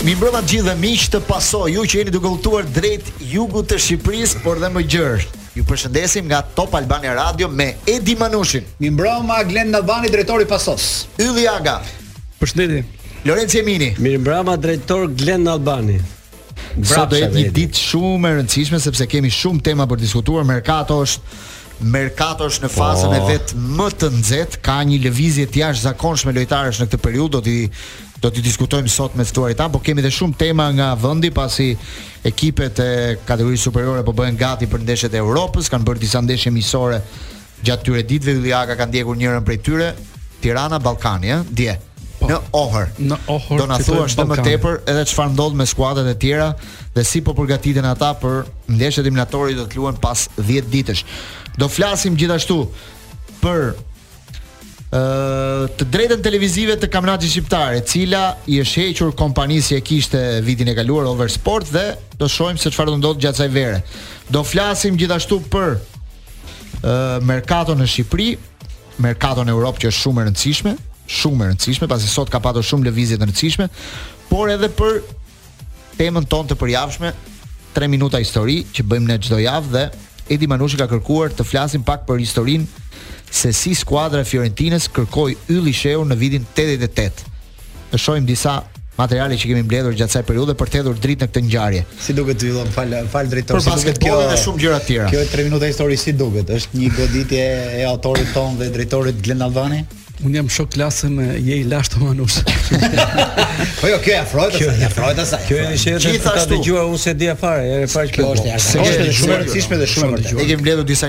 Mirëmbrëma të gjithëve miq të paso, ju që jeni duke udhëtuar drejt jugut të Shqipërisë, por dhe më gjerë. Ju përshëndesim nga Top Albania Radio me Edi Manushin. Mirëmbrëma Glen Albani, drejtori i Pasos. Ylli Aga. Përshëndetje. Lorenci Emini. Mirëmbrëma drejtor Glen Albani. Sot do jetë një ditë shumë e rëndësishme sepse kemi shumë tema për diskutuar. Merkato është Merkato është në fazën e vet më të nxehtë, ka një lëvizje të jashtëzakonshme lojtarësh në këtë periudhë, do t'i do t'i diskutojmë sot me ftuarit tanë, por kemi edhe shumë tema nga vendi pasi ekipet e kategorisë superiore po bëhen gati për ndeshjet e Europës, kanë bërë disa ndeshje miqësore Gjatë këtyre ditëve Ylli Aga ka ndjekur njërën prej tyre, Tirana Ballkani, ë, dje. Po. Në Ohër. Në Ohër. Do na thuash më tepër edhe çfarë ndodh me skuadrat e tjera dhe si po përgatiten ata për ndeshjet eliminatore që do të luhen pas 10 ditësh. Do flasim gjithashtu për ë të drejtën televizive të kampionatit shqiptar, e cila i është hequr kompanisë që kishte vitin e kaluar Oversport dhe do shohim se çfarë do ndodh gjatë kësaj vere. Do flasim gjithashtu për ë merkaton në Shqipëri, merkaton në Europë që është shumë e rëndësishme, shumë e rëndësishme, pasi sot ka patur shumë lëvizje të rëndësishme, por edhe për temën tonë të përjavshme 3 minuta histori që bëjmë ne çdo javë dhe Edi Manushi ka kërkuar të flasim pak për historinë se si skuadra e Fiorentinës kërkoi Ylli Shehun në vitin 88. të shohim disa materiale që kemi mbledhur gjatë kësaj periudhe për të hedhur dritë në këtë ngjarje. Si duket ty Ilon, fal fal drejtor. Për basketbollin dhe shumë gjëra të tjera. Kjo 3 minuta histori si duket? Është një goditje e autorit tonë dhe drejtorit Glen Albani? Unë jam shok klasë me je i lashtë Manush. po jo, kjo e afrohet asaj, e afrohet asaj. Kjo e shehë të ka dëgjuar unë s'e di fare, fare kjo. Është është shumë e rëndësishme dhe shumë e vërtetë. Ne kemi mbledhur disa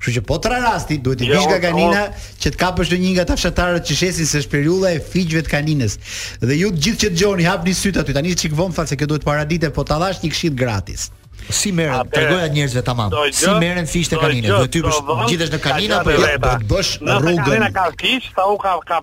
Kështu që po të ra rasti, duhet t'i biesh nga Kanina që të kapësh ndonjë nga ata fshatarët që shesin se është periudha e fiqve të Kaninës. Dhe ju të gjithë që dëgjoni, hapni sytë aty, tani çik vonë thashë se kjo duhet paradite, po ta dhashë një këshillë gratis. Si merren, tregoja njerëzve tamam, si merren fiqtë e Kaninës, duhet të bësh gjithë në Kanina, apo jo, duhet të bësh rrugën. Në Kanina ka fiq, sa u ka, ka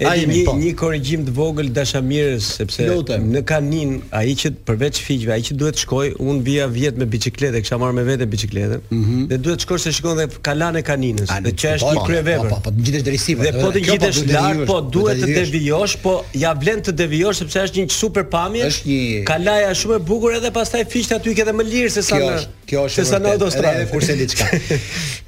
A jemi një, po. Një korrigjim të vogël dashamirës sepse Lutem. në Kanin ai që përveç fiqve, ai që duhet të shkojë, unë vija vjet me biçikletë, kisha marrë me vete biçikletën. Mm -hmm. Dhe duhet të shkosh se shikon dhe kalan e Kaninës, Ani, dhe që është po, një kryevepër. Po, po, po, gjithë drejtësi. Dhe po të ngjitesh lart, po duhet të devijosh, po ja vlen të devijosh sepse është një super pamje. Është një kalaja shumë e bukur edhe pastaj fiqtë aty ke edhe më lirë se sa në. Kjo është sa në autostradë. Edhe kurse diçka.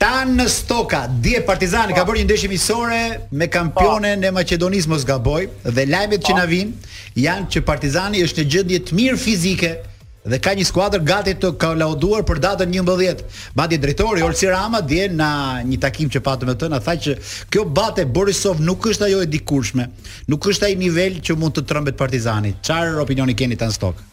Tan Stoka, dje Partizani ka po. bërë një ndeshje miqësore me kampionen po. e Maqedonisë mos gaboj dhe lajmet që po. na vijnë janë që Partizani është në gjendje të mirë fizike dhe ka një skuadër gati të kolauduar për datën 11. Madje drejtori Olsi Rama dje në një takim që patëm me të na tha që kjo BATE Borisov nuk është ajo e dikurshme. Nuk është ai nivel që mund të trembet Partizani. Çfarë opinioni keni Tan Stoka?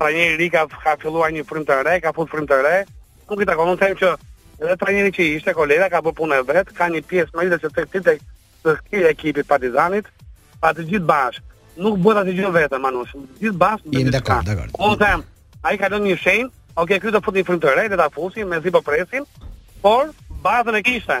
Trajneri i ri ka ka filluar një frymë të re, ka futur frymë të re. Nuk i takon, unë them që edhe trajneri që ishte Kolega ka bërë punën e vet, ka një pjesë më që tek ti tek të këtij ekipi Partizanit, pa të gjithë bashkë. Nuk bëhet asgjë vetëm Manush. Të gjithë bashkë. Jemi dakord, dakord. Unë them, ai ka dhënë një shenjë, ok, ky do fusi frymë të re, do ta fusi, mezi po presim, por bazën e kishte.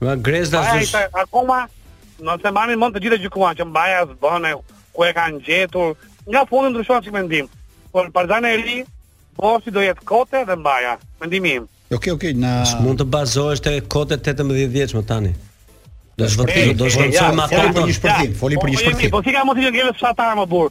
Nga grezda zësh. Ai akoma nuk e marrin mend të gjithë gjykuan që Mba-ja s'bën e ku e kanë gjetur. Nga fundi ndryshuan si mendim. Por Partizan e Ri Bosi do jetë Kote dhe Mba-ja, mendimi im. Okej, okay, okej, okay, na mund të bazohesh te Kote 18 vjeç më tani. Do të zhvotoj, do të zhvotoj më atë për një shpërthim, foli për një shpërthim. Po ti ka mos i ngjelë fshatar më burr.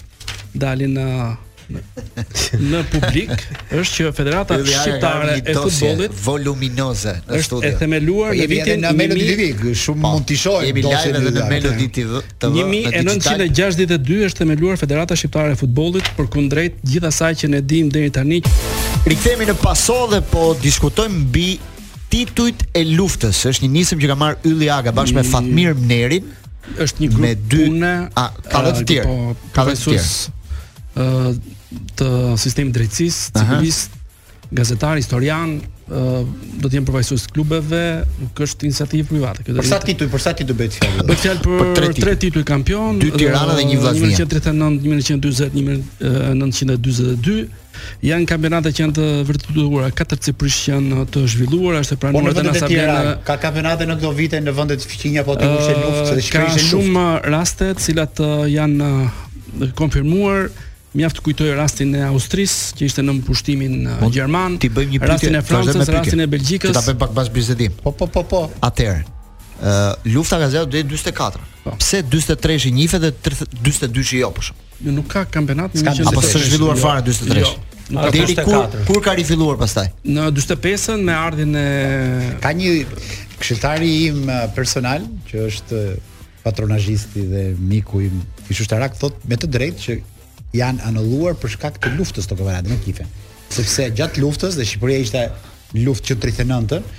dalin në në publik është që Federata Shqiptare e Futbollit voluminoze në është studio. e themeluar po, në vitin në Melody TV, shumë po, mund të shohim jemi live edhe në Melody TV. 1962 është themeluar Federata Shqiptare e Futbollit për kundrejt gjithë asaj që ne dimë deri tani. Rikthehemi në paso dhe po diskutojmë mbi titujt e luftës. Është një nismë që ka marrë Ylli Aga bashkë me mm. Fatmir Mënerin. Është një grup pune, a ka edhe të tjerë, po, ka edhe të tjerë. ë të sistemit drejtësisë, civilistë, gazetarë, historianë, do të jenë përfaqësues klubeve, nuk është iniciativë private. Për sa tituj, për sa tituj bëhet fjalë? Bëhet fjalë për, për tre tituj kampion, dy Tirana dhe një Vllaznia. 1939, 1940, 1942. Janë kampionate që janë të vërtetuara katërcipërisht që janë të zhvilluara, është e pranuar edhe në vendet e tjera. Ka kampionate në këto vite në vendet fqinje apo të kishte luftë, të shkrihet luftë. Ka shumë raste të cilat janë konfirmuar mjaft kujtoj rastin e Austrisë që ishte nën pushtimin uh, gjerman, ti bëjmë një pyetje, rastin e Francës, rastin e Belgjikës. Ta bëjmë pak bashkëbisedim. Po po po po. Atëherë, uh, lufta ka zgjatur deri 44. Po. Pse 43-shi njihet dhe 42-shi jo për shembull? Jo, nuk ka kampionat në 100. Apo s'është zhvilluar fare 43. Jo. Nuk ka deri kur kur ka rifilluar pastaj. Në 45-ën me ardhjen e, ka një këshilltari im eh, personal që është eh, patronazhisti dhe miku im ish-ushtarak thot me të drejtë që janë anulluar për shkak të luftës të kombeve në FIFA. Sepse gjatë luftës dhe Shqipëria ishte në luftë që 39-ën,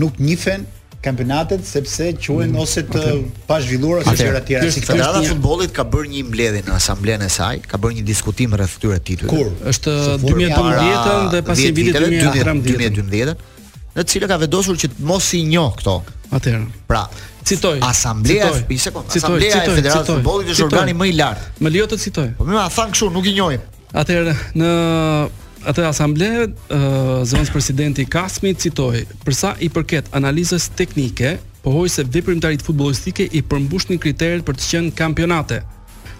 nuk njifen kampionatet sepse quhen mm, ose të okay. pa zhvilluara ose gjëra të tjera. Federata e futbollit ka bërë një mbledhje në asamblenë e saj, ka bërë një diskutim rreth këtyre titujve. Kur është? 2012-ën dhe pas një viti 2013-ën, në të cilën ka vendosur që të mos i njoh këto. Atëherë. Pra, citoj. Asambleja, një sekond. Asambleja e Federatës së Futbollit është organi më i lartë. Më lejo të citoj. Po më thanë kështu, nuk i njohim. Atëherë, në atë asamble, zëvendëspresidenti Kasmi, citoj, "Për sa i përket analizës teknike, pohoj se veprimtaritë futbollistike i përmbushnin kriteret për të qenë kampionate,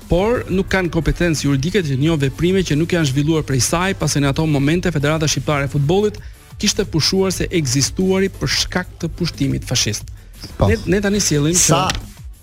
por nuk kanë kompetencë juridike të njohë veprime që nuk janë zhvilluar prej saj, pasi në ato momente Federata Shqiptare e Futbollit kishte pushuar se ekzistuari për shkak të pushtimit fashist." Po. Ne ne tani sjellim sa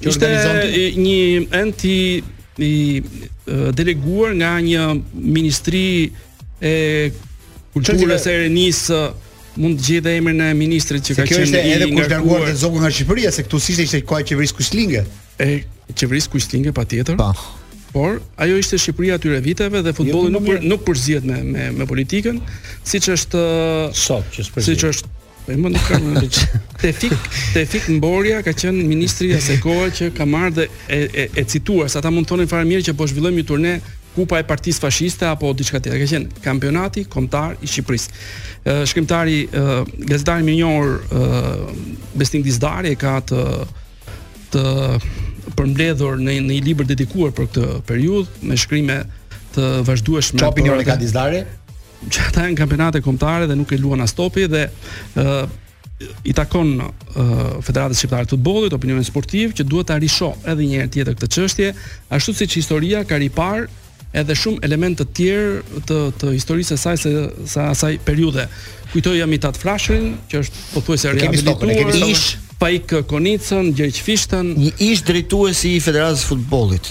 Kjo ishte një ent i i deleguar nga një ministri e kulturës e rinisë mund të gjejë emrin e ministrit që se ka qenë, ishte edhe kur dërguar te Zogu nga Shqipëria se këtu s'ishte ishte koha e qeverisë kuislinge e qeverisë kuislinge patjetër pa po. por ajo ishte Shqipëria e atyre viteve dhe futbolli nuk për, nuk përzihet me me me politikën siç është sot që përzihet siç është Po më nuk kam ndonjë gjë. Tefik, Tefik Mborja ka qenë ministri i asaj kohe që ka marrë dhe e e, e cituar, se ata mund të thonin fare mirë që po zhvillojmë një turne kupa e partisë fashiste apo diçka tjetër. Ka qenë kampionati kombëtar i Shqipërisë. Ë shkrimtari, ë gazetari më i njohur, ë Besnik Dizdari e ka të të përmbledhur në në një libër dedikuar për këtë periudhë me shkrime të vazhdueshme. Çfarë opinioni ka Dizdari? që ata janë kampionate kombëtare dhe nuk e luan as topi dhe ë uh, i takon uh, Federatës Shqiptare të Futbollit, opinionit sportiv që duhet ta rishohë edhe një herë tjetër këtë çështje, ashtu siç historia ka riparë edhe shumë elementë të tjerë të të historisë së saj së asaj periudhe. Kujtoj Mit'hat Frashërin, që është pothuajse rehabilituar. Kemi stokën, kemi stokën. Faik Konicën, Gjergj Fishtën, një ish drejtuesi i Federatës së Futbollit,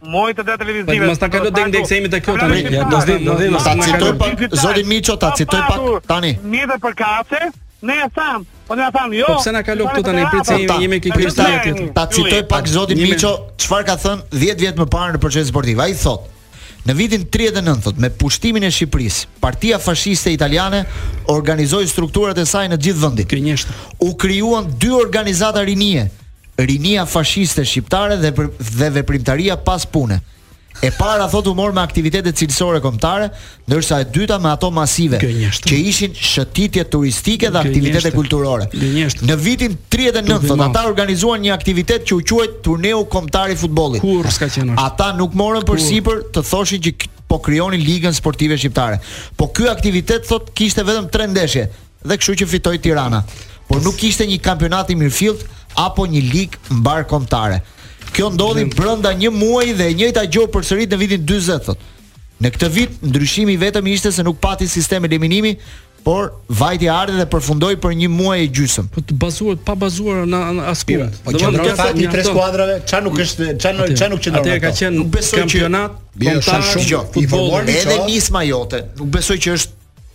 Moj të da televizive. Mos ta kalo deng deng se jemi te kjo tani. Ja do të do të ta citoj pak zotin Miço ta citoj pak tani. Një dhe për kafe, ne e tham. Po ne e tham jo. Po pse na kalo këtu tani prit se jemi ke klip sa tjetër. Ta citoj pak zotin Miço çfarë ka thënë 10 vjet më parë në Procesin Sportiv. Ai thot Në vitin 39 thot me pushtimin e Shqipërisë, partia fashiste italiane organizoi strukturat e saj në gjithë vendin. U krijuan dy organizata rinie, Rinia fashiste shqiptare dhe dhe veprimtaria pas pune. E para thotë u mor me aktivitete cilësore kombëtare, ndërsa e dyta me ato masive, që ishin shëtitje turistike dhe aktivitete kulturore. Në vitin 39 thotë ata organizuan një aktivitet që u quajt Turneu Kombëtar i Futbollit. Kurrë s'ka qenë ashtu. Ata nuk morën përsipër të thoshin që po krijonin Ligën Sportive Shqiptare. Po ky aktivitet thotë kishte vetëm 3 ndeshje, dhe kështu që fitoi Tirana, por nuk ishte një kampionat i mirëfilltë apo një ligë mbarë kombëtare. Kjo ndodhi brenda një muaji dhe e njëjta gjë u përsërit në vitin 40 thotë. Në këtë vit ndryshimi i vetëm ishte se nuk pati sistem eliminimi, por vajtje ardhje dhe përfundoi për një muaj e gjysmë. Po të bazuar pa bazuar në në askund. Po që ndonjë fakt i tre skuadrave, ça nuk është, ça nuk ça nuk qëndron. Atëherë ka qenë kampionat kombëtar shumë i formuar. Edhe nisma jote, nuk besoj që është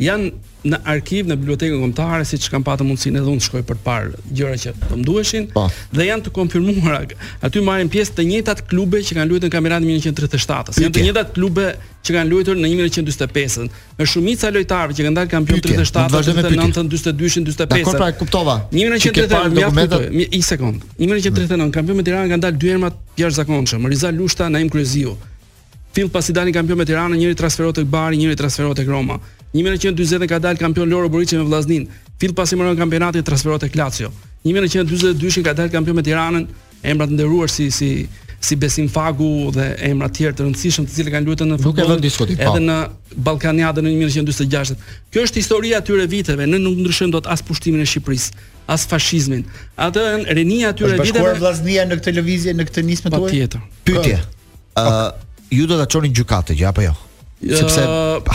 Janë në arkiv në bibliotekën kombëtare siç kam patur mundësinë edhe unë të shkoj për të parë gjëra që do më duheshin po. dhe janë të konfirmuara. Aty marrin pjesë të njëjtat klube që kanë luajtur në kampionatin 1937-s. Janë të njëjtat klube që kanë luajtur në 1945-ën. Është shumica e lojtarëve që kanë dalë kampion 37, 39, 42-shin, 45. Dakord, pra e kuptova. 1939, një sekond. 1939 kampion me Tiranë kanë dalë dy emra të jashtëzakonshëm, Riza Lushta, Naim Kryeziu. Fill pasi dalin kampion me Tiranën, njëri transferohet tek Bari, njëri transferohet tek Roma. 1940 ka dalë kampion Loro Boriçi me Vllazninë. Fill pasi mbaron kampionati transferohet tek Lazio. 1942 ka dalë kampion me Tiranën, emra të nderuar si si si Besim Fagu dhe emra të tjerë të rëndësishëm të cilët kanë luajtur në futboll. Nuk e vë në diskutim. Po. Edhe në Ballkaniadën në 1946. Kjo është historia e atyre viteve, ne nuk ndryshojmë dot as pushtimin e Shqipërisë as fashizmin. Ata janë rinia e atyre viteve. Është bashkuar Vllaznia në këtë lëvizje, në këtë nismë tuaj? Patjetër. Pyetje. Ë uh, ju do ta çoni në gjykatë gjë apo jo? Sepse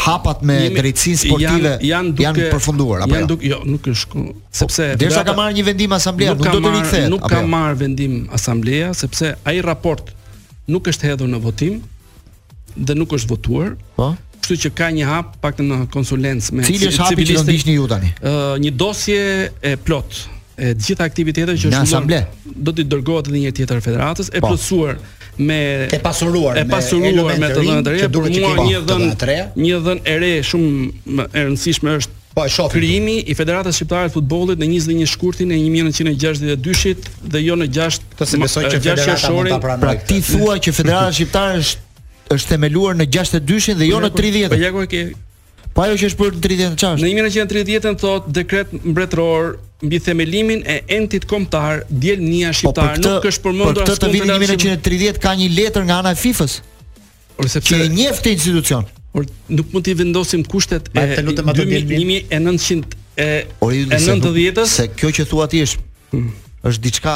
hapat me drejtësinë sportive janë jan duke, janë përfunduar apo jo? Duke, jo, nuk është ku. Po, sepse po, derisa ka marrë një vendim asambleja, nuk, nuk do të rikthehet. Nuk ka jo? marrë vendim asambleja sepse ai raport nuk është hedhur në votim dhe nuk është votuar. Po. Kështu që ka një hap pak në konsulencë me Cili është hapi që do ndiqni ju tani? Ë uh, një dosje e plotë e të gjitha aktiviteteve që është do t'i dërgohet edhe një herë tjetër federatës e po. plotësuar me e pasuruar e pasuruar me të dhënë të reja për mua një e dhënë një e dhënë e re shumë e rëndësishme është Po e shoh. Krijimi i Federatës Shqiptare të Futbollit në 21 shkurtin e 1962-shit dhe jo në 6 të se besoj që federata mund ta pranojë. Pra ti thua që Federata Shqiptare është është themeluar në 62-shin dhe jo në 30. Po ja ku e ke. Po ajo që është për 30-ës. Në 1930-ën thot dekret mbretëror mbi themelimin e entit kombëtar Djelmnia po, shqiptar po, nuk është përmendur as në 1930 ka një letër nga ana e FIFA-s. Por sepse që e njeh këtë institucion. Por nuk mund të vendosim kushtet e 1990-s. Se kjo që thua ti është hmm. është diçka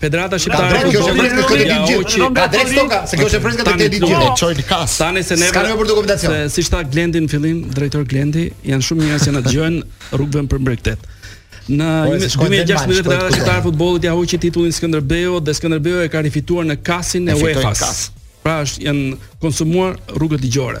Federata Shqiptare e Futbollit. Ka drejtë këtë ditë gjithë. Ka drejtë këto ka, se kjo është e freskët e këtë ditë gjithë. Çoje te CAS. Tani se ne s'ka nevojë për dokumentacion. Se siç tha Glendi në fillim, drejtor Glendi, janë shumë njerëz që na dëgjojnë rrugëve për bregdet. Në 2016 po, Federata Shqiptare e Futbollit ia hoqi titullin Skënderbeut dhe Skënderbeu e ka rifituar në CAS-in e UEFA-s. Pra janë konsumuar rrugët ligjore.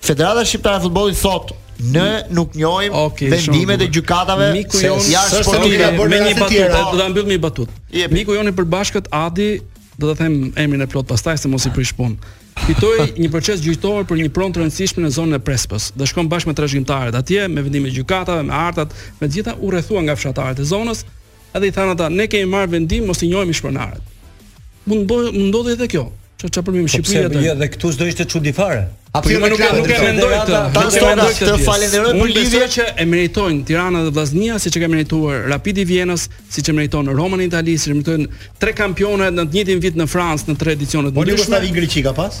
Federata Shqiptare e Futbollit thotë ne nuk njohim okay, vendimet e gjykatave jashtë sportive okay, me një batutë po. do ta mbyll me një batutë miku jonë i përbashkët Adi do ta them emrin e plotë pastaj se mos i prish punë. Fitoi një proces gjyqësor për një pronë të rëndësishme në zonën e Prespës dhe shkon bashkë me trashëgimtarët atje me vendimet e gjykatave, me hartat, me të gjitha u rrethua nga fshatarët e zonës Edhe i thanë ata, ne kemi marrë vendim mos i njohim ish-pronarët. Mund të ndodhë edhe kjo. Ço çfarë përmim po Shqipëria atë. Po pse edhe këtu s'do ishte çudi fare. Apo jo nuk nuk e mendoj këtë. Ta sona këtë falenderoj për lidhjen që e meritojnë Tirana dhe Vllaznia siç e ka merituar Rapidi i Vjenës, siç e meriton Roma në Itali, siç e meritojnë tre kampionë në të njëjtin vit në Francë në tre edicione të ndryshme. Po nuk është Greqi ka pas?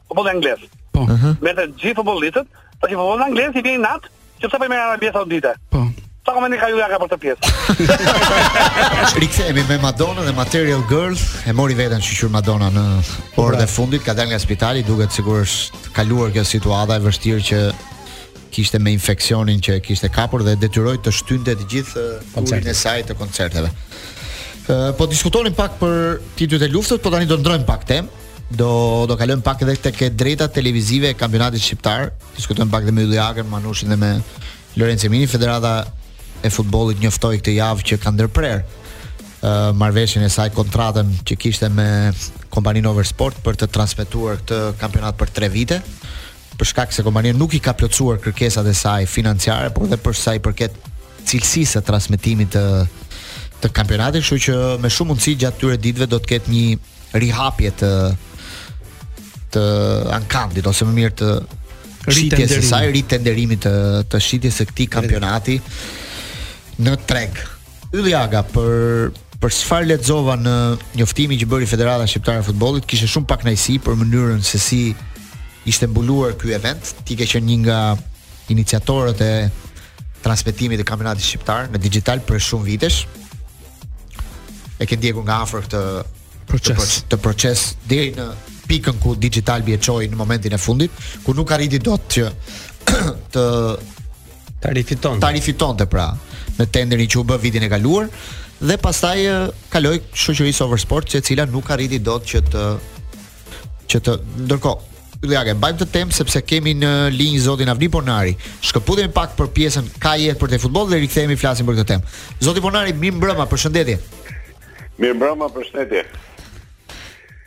futboll anglez. Po. Me të gjithë futbollistët, po që futbollit anglez i vjen inat, që pse po i merr Arabia Saudite. Po. Sa komendi ka Julia ka për të pjesë. Rikthehemi me Madonna dhe Material Girl. E mori veten shyqyr Madonna në orët e fundit, ka dalë nga spitali, duket sikur është kaluar kjo situata e vështirë që kishte me infeksionin që e kishte kapur dhe detyroi të shtynte të gjithë eh, turin e saj të koncerteve. Eh, Po diskutonim pak për titujt e luftës, po tani do ndërrojmë pak temë. Do do kalojmë pak edhe tek e drejta televizive e kampionatit shqiptar. Diskutonim pak dhe me Ylli Aga Manushin dhe me Lorenc Emini, Federata e futbollit njoftoi këtë javë që ka ndërprerë uh, marrëveshjen e saj kontratën që kishte me kompaninë Oversport për të transmetuar këtë kampionat për 3 vite. për shkak se kompania nuk i ka plotësuar kërkesat e saj financiare, por edhe për sa i përket cilësisë së transmetimit të të kampionatit, kështu që me shumë mundësi gjatë këtyre ditëve do të ketë një rihapje të të ankandit ose më mirë të shitjes së saj, ritenderimit të të shitjes së këtij kampionati në treg. Ylli, aga për për çfarë lexova në njoftimin që bëri Federata Shqiptare e Futbollit, kishte shumë pak kënaqësi për mënyrën se si ishte mbuluar ky event. Ti ke qenë një nga iniciatorët e transmetimit të kampionatit shqiptar në Digitalb prej shumë vitesh. E ke ndjekur nga afër këtë proces të proces deri në pikën ku Digitalbi e çoi në momentin e fundit, ku nuk arriti dot që të Ta rifitonte. Ta rifitonte pra në tenderin që u bë vitin e kaluar dhe pastaj kaloi shoqërisë Oversport, që e cila nuk arriti dot që të që të ndërkohë Lëgja, e mbajmë këtë temë sepse kemi në linjë zotin Avni Ponari. Shkëputemi pak për pjesën ka jetë përtej futbollit dhe rikthehemi flasim për këtë temë. Zoti Ponari, mirë mbrëma, përshëndetje. Mirë mbrëma, përshëndetje.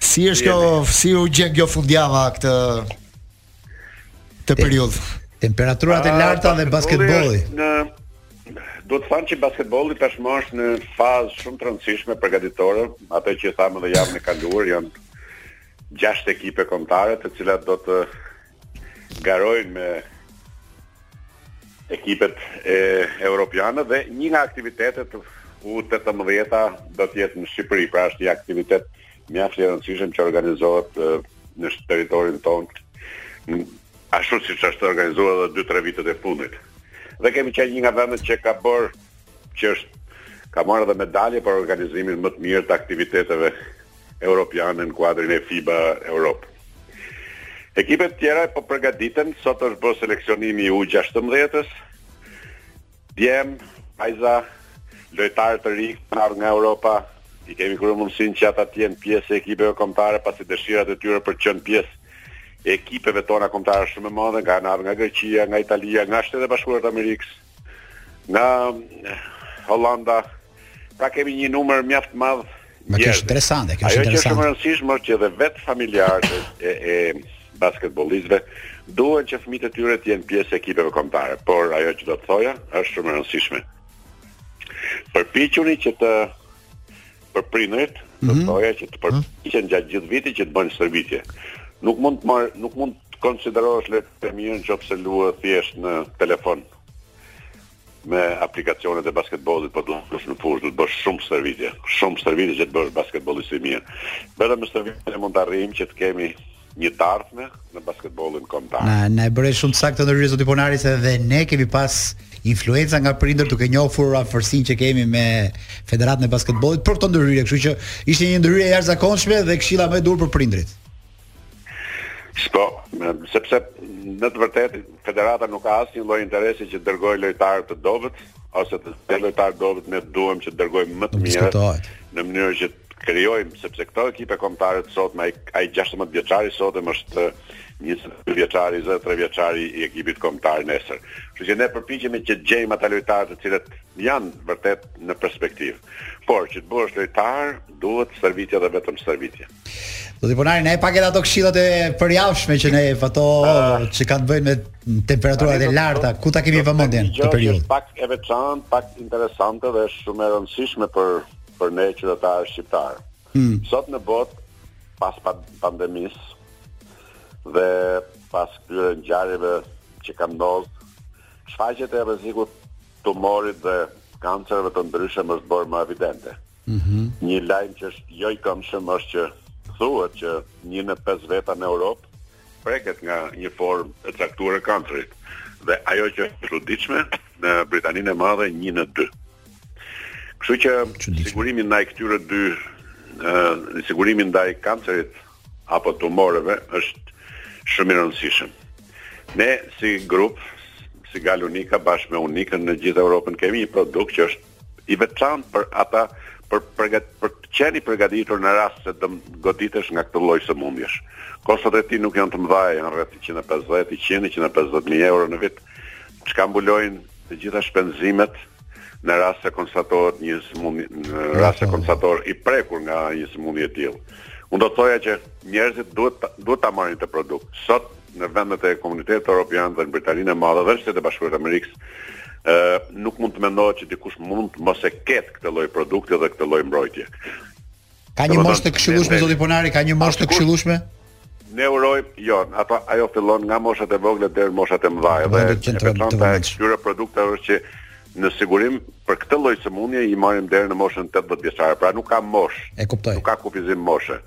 Si është kjo, si ju gjen kjo fundjava këtë Të periudhë. Temperaturat e ah, larta dhe basketbolli. Do të thoja që basketbolli tashmë është në fazë shumë të rëndësishme përgatitore, ato që thamë edhe javën e kaluar janë gjashtë ekipe kombëtare të cilat do të garojnë me ekipet europiane dhe një nga aktivitetet u 18-a do të jetë në Shqipëri, pra është një aktivitet Mjaft i rëndësishëm që organizohet në territorin tonë ashtu siç është organizuar edhe dy tre vitet e fundit. Dhe kemi qenë një nga vendet që ka bërë që është ka marrë edhe medalje për organizimin më të mirë të aktiviteteve europiane në kuadrin e FIBA Europe. Ekipet e tjera po përgatiten, sot është bërë seleksionimi i U16-ës, Djem, vajza, lojtarë të rinj kanë ardhur nga Europa. I kemi krijuar mundësinë që ata të jenë pjesë e ekipeve kombëtare pasi dëshirat e tyre për të qenë pjesë e ekipeve tona kombëtare është shumë e madhe, kanë ardhur nga Greqia, nga Italia, nga Shtetet e Bashkuara të Amerikës, nga Holanda, Pra kemi një numër mjaft të madh. Po kjo është interesante, kjo është interesante. Ajo që është më e rëndësishme është që dhe vetë familjarët e, e basketbollistëve duan që fëmijët e tyre të jenë pjesë e ekipeve kombëtare, por ajo që do të thoja është shumë e rëndësishme. Përpiquni që të për prindërit, mm -hmm. do mhm. thoja që të mhm. përpiqen gjatë gjithë vitit që të bëjnë stërvitje. Nuk mund të marr, nuk mund të konsiderohesh lojtar i mirë në qoftë se luan thjesht në telefon. me aplikacionet e basketbollit po duhet të jesh në fushë, duhet të bësh shumë stërvitje, shumë stërvitje që të bëhesh basketbollist i mirë. Vetëm me stërvitje mund të arrijmë që të kemi një të ardhme në basketbollin kombëtar. Na na e bëre shumë të saktë ndërhyrjen zoti Ponari se dhe ne kemi pas influenca nga prindër duke njohur afërsinë që kemi me Federatën e Basketbollit për të ndërhyrë, kështu që ishte një ndërhyrje e jashtëzakonshme dhe këshilla më e duhur për prindrit. Po, sepse në të vërtetë federata nuk ka asnjë lloj interesi që të dërgojë lojtarë të dobët ose të të lojtarë dobët ne duam që të dërgojmë më të mirë në mënyrë që të krijojmë sepse këto ekipe kombëtare të sotme ai ai 16 vjeçari i sotëm është 22 vjeçari, 23 vjeçari i ekipit kombëtar nesër. Kështu që ne përpiqemi që të gjejmë ata lojtarë të cilët janë vërtet në perspektivë. Por që të bësh lojtar duhet stërvitje dhe vetëm stërvitje. Zoti Ponari, na jep pak ato këshillat e përjavshme që ne ato ah. që kanë të bëjnë me temperaturat e larta, ku ta kemi vëmendjen këtë periudhë. Është pak e veçantë, pak interesante dhe është shumë e rëndësishme për për ne qytetarë shqiptarë. Hmm. Sot në botë pas pandemisë dhe pas këtyre ngjarjeve që kanë ndodhur, shfaqjet e rrezikut të tumorit dhe kancerëve të ndryshëm është bërë më evidente. Mm -hmm. Një lajm që është jo i këndshëm është që thuhet që një në pesë veta në Europë preket nga një formë e caktuar e kancerit. Dhe ajo që është e çuditshme në Britaninë e Madhe një në dy. Kështu që sigurimi ndaj këtyre dy ë sigurimi ndaj kancerit apo tumoreve është shumë i rëndësishëm. Ne si grup, Sigal Uniqa bashkë me Uniqën në gjithë Europën kemi një produkt që është i veçantë për ata për për për të qenë i përgatitur në rast se do goditesh nga këtë lloj sëmundjesh. Kostot e tij nuk janë të mëdha, janë rreth 150, 100, 150 euro në vit, çka mbulojnë të gjitha shpenzimet në rast se konstatohet një sëmundje, në rast se konstatohet i prekur nga një sëmundje e tillë. Unë do të thoja që njerëzit duhet duhet ta marrin këtë produkt. Sot në vendet e Komunitetit Europian dhe në Britaninë e Madhe dhe në Shtetet e Bashkuara të Amerikës, ë nuk mund të mendohet që dikush mund të mos e ketë këtë lloj produkti dhe këtë lloj mbrojtje. Ka një moshë të këshillueshme zoti Ponari, ka një moshë të këshillueshme? Ne uroj, jo, ato ajo fillon nga moshat e vogla deri në moshat e mëdha dhe e veçanta e këtyre produkteve është që në sigurim për këtë lloj sëmundje i marrim deri në moshën 80 vjeçare, pra nuk ka moshë. E kuptoj. Nuk ka kufizim moshe.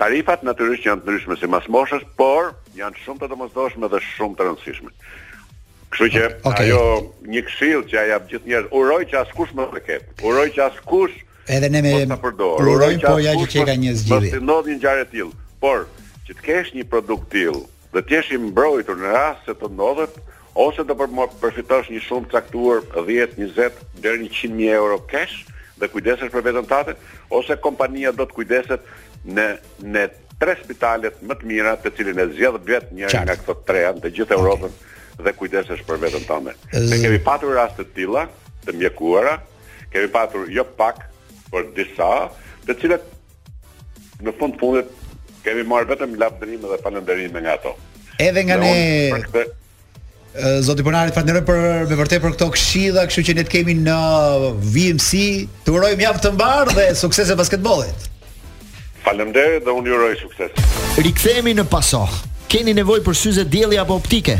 Tarifat natyrisht janë të ndryshme simas moshës, por janë shumë të domosdoshme dhe shumë të rëndësishme. Kështu që okay. ajo një këshillë që ja jap gjithë njerëzve, uroj që askush mos të ketë. Uroj që askush edhe ne me uroj po ja që ka një zgjidhje. Mos të ndodhë një ngjarje e tillë, por që të kesh një produkt të tillë dhe të jesh i mbrojtur në rast se të ndodhet ose do të përfitosh një shumë të caktuar 10, 20 deri në 100 mijë euro cash dhe kujdesesh për veten tënde ose kompania do të kujdeset në në tre spitalet më të mira të cilin e zgjedh vetë njërin nga këto tre në të gjithë Europën okay. dhe kujdesesh për veten tënde. Ne kemi patur raste të tilla të mjekuara, kemi patur jo pak, por disa, të cilat Në fund të fundit kemi marrë vetëm lavdërime dhe falënderime nga ato. Edhe nga ne Zoti Ponari, falënderoj për me vërtet për këto këshilla, kështu që ne të kemi në vijimësi. Të urojmë javë të mbarë dhe suksese basketbollit. Faleminderit dhe unë ju uroj sukses. Rikthehemi në paso. Keni nevojë për syze dielli apo optike?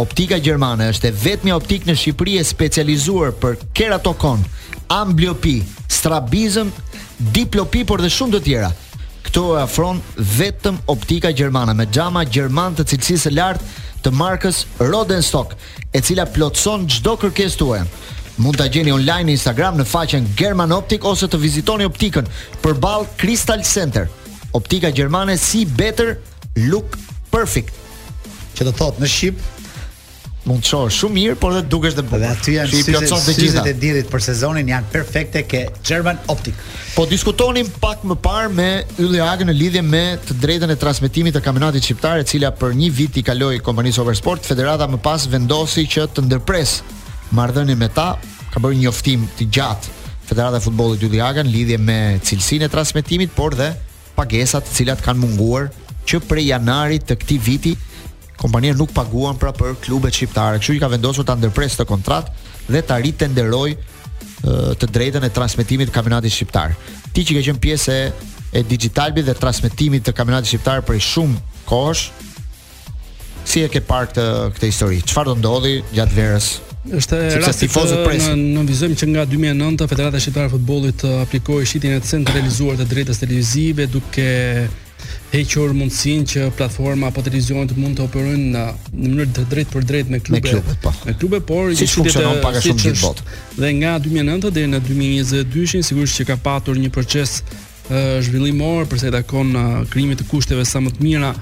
Optika gjermane është e vetmja optikë në Shqipëri e specializuar për keratokon, ambliopi, strabizëm, diplopi por dhe shumë të tjera. Këto e afron vetëm optika gjermane me xhama gjerman të cilësisë së lartë të markës Rodenstock, e cila plotëson çdo kërkesë tuaj. Mund ta gjeni online në Instagram në faqen German Optik ose të vizitoni optikën përballë Crystal Center. Optika gjermane See Better look perfect. Që do thot në shqip mund të shohësh shumë mirë, por dhe dukesh dhe bukur. Dhe aty janë i plotëson të gjitha. Syzet e diellit për sezonin janë perfekte ke German Optic. Po diskutonim pak më parë me Ylli Agën në lidhje me të drejtën e transmetimit të kampionatit shqiptar, e cila për një vit i kaloi kompanisë Oversport, federata më pas vendosi që të ndërpresë marrëdhënien me ta, ka bërë një njoftim të gjatë Federata e Futbollit Ylli Aga në lidhje me cilësinë e transmetimit, por dhe Pagesat të cilat kanë munguar që prej janarit të këtij viti kompania nuk paguan pra për klubet shqiptare, kështu që ka vendosur ta ndërpresë këtë kontratë dhe ta ritenderojë të drejtën e transmetimit të kampionatit shqiptar. Ti që ke qenë pjesë e e Digitalbit dhe transmetimit të kampionatit shqiptar prej shumë kohësh, Si e ke parë këtë këtë histori? Çfarë do ndodhi gjatë verës? Është rast i fozë pres. Nënvizojmë që nga 2009 Federata Shqiptare e Futbollit aplikoi shitjen e centralizuar të drejtës televizive duke hequr mundësinë që platforma apo televizionet mund të operojnë në në mënyrë të drejtpërdrejtë me klube. Me klube, po. Me klube, po siç funksionon pak a shumë gjithë bota. Dhe nga 2009 deri në 2022 sigurisht që ka patur një proces zhvillimor për sa i takon krijimit të kushteve sa më të mira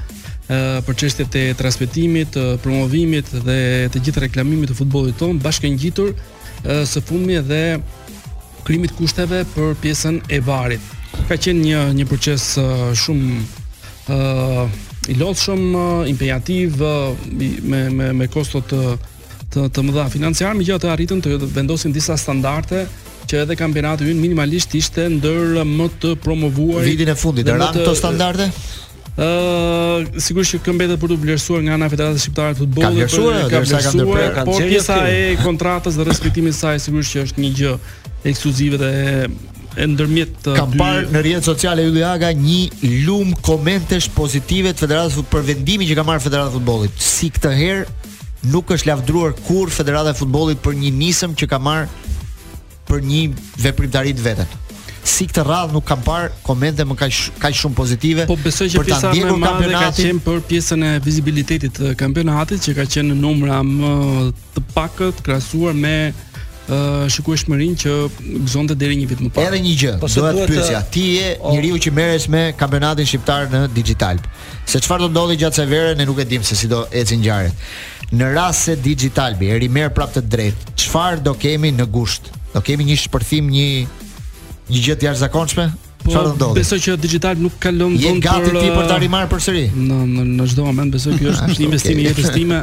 për çështjet e transmetimit, promovimit dhe të gjithë reklamimit të futbollit tonë, bashkëngjitur së fundmi edhe krijimit kushteve për pjesën e varit. Ka qenë një një proces shumë ë i lodhshëm, impenjativ me me me kosto të të të mëdha financiare, megjithatë arritëm të vendosim disa standarde që edhe kampionati ynë minimalisht ishte ndër më të promovuar. Vitin e fundit ranë këto standarde? Ëh, uh, sigurisht që kjo mbetet për të vlerësuar nga ana e Federatës Shqiptare të Futbollit. Ka vlerësuar, ka vlerësuar, po pjesa e kontratës dhe respektimit të saj sigurisht që është një gjë ekskluzive dhe e ndërmjet të kam parë në rrjetet sociale Ylli Aga një lum komentesh pozitive të federatës për vendimin që ka marrë federata e futbollit si këtë herë nuk është lavdruar kurrë Federata e Futbollit për një nisëm që ka marrë për një veprimtari të vetën. Si këtë radhë nuk kam parë komente më kaq kaq shumë pozitive. Po besoj që pjesa më e madhe ka qenë për pjesën e vizibilitetit të kampionatit që ka qenë në numra më të pakët krahasuar me uh, shikueshmërinë që gëzonte deri një vit më parë. Edhe një gjë, po do të pyesja, ti je njeriu që merresh me kampionatin shqiptar në Digitalb. Se çfarë do ndodhë gjatë kësaj vere ne nuk e dimë se si do ecin ngjarjet. Në rast se Digitalbi e rimerr prap të drejtën, çfarë do kemi në gusht? Do kemi një shpërthim, një një gjë të jashtëzakonshme? Po, çfarë do ndodhë? Besoj që Digitalbi nuk ka lënë vend për Je gati ti për ta rimarrë përsëri? Në në në çdo moment besoj që është një investim i jetës time.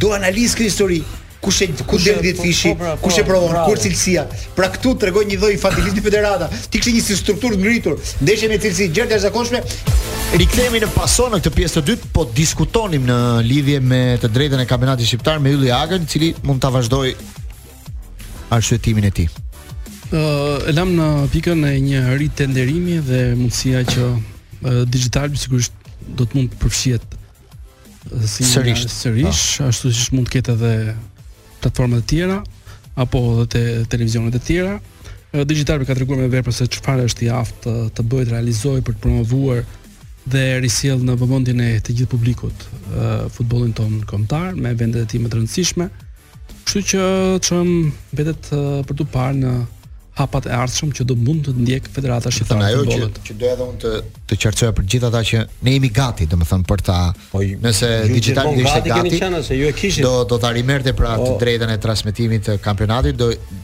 Do analizë këtë histori, kush e kush e ditë fishi, po, po, kush e po, provon, kur cilësia. Pra këtu tregoi një lloj fatalizmi federata. Ti kishe një strukturë ngritur, ndeshje me cilësi të jashtëzakonshme. Rikthehemi në paso në këtë pjesë të dytë, po diskutonim në lidhje me të drejtën e kampionatit shqiptar me Ylli Agën, i cili mund ta vazhdojë arsyetimin e tij. Ë uh, e lamë në pikën e një ritenderimi dhe mundësia që uh, Digitalb sigurisht do të mund të përfshihet si sërish, sërish po. ashtu siç mund të ketë edhe platforma të tjera apo edhe te televizionet e tjera. Digitalb ka treguar me vepra se çfarë është i aftë të, të bëjë të realizojë për të promovuar dhe risjell në vëmendjen e të gjithë publikut futbollin tonë kombëtar me eventet e tij më të rëndësishme. Kështu që hëm mbetet për t'u parë në hapat e ardhshëm që do mund të ndjekë Federata Shqiptare e Futbollit. Që, që doja edhe unë të të qartësoja për gjithë ata që ne jemi gati, domethënë për ta, po, nëse Digitalbi ishte gati, gati qenë, se ju e kishit. Do do ta rimerrte pra të po. drejtën e transmetimit të kampionatit, do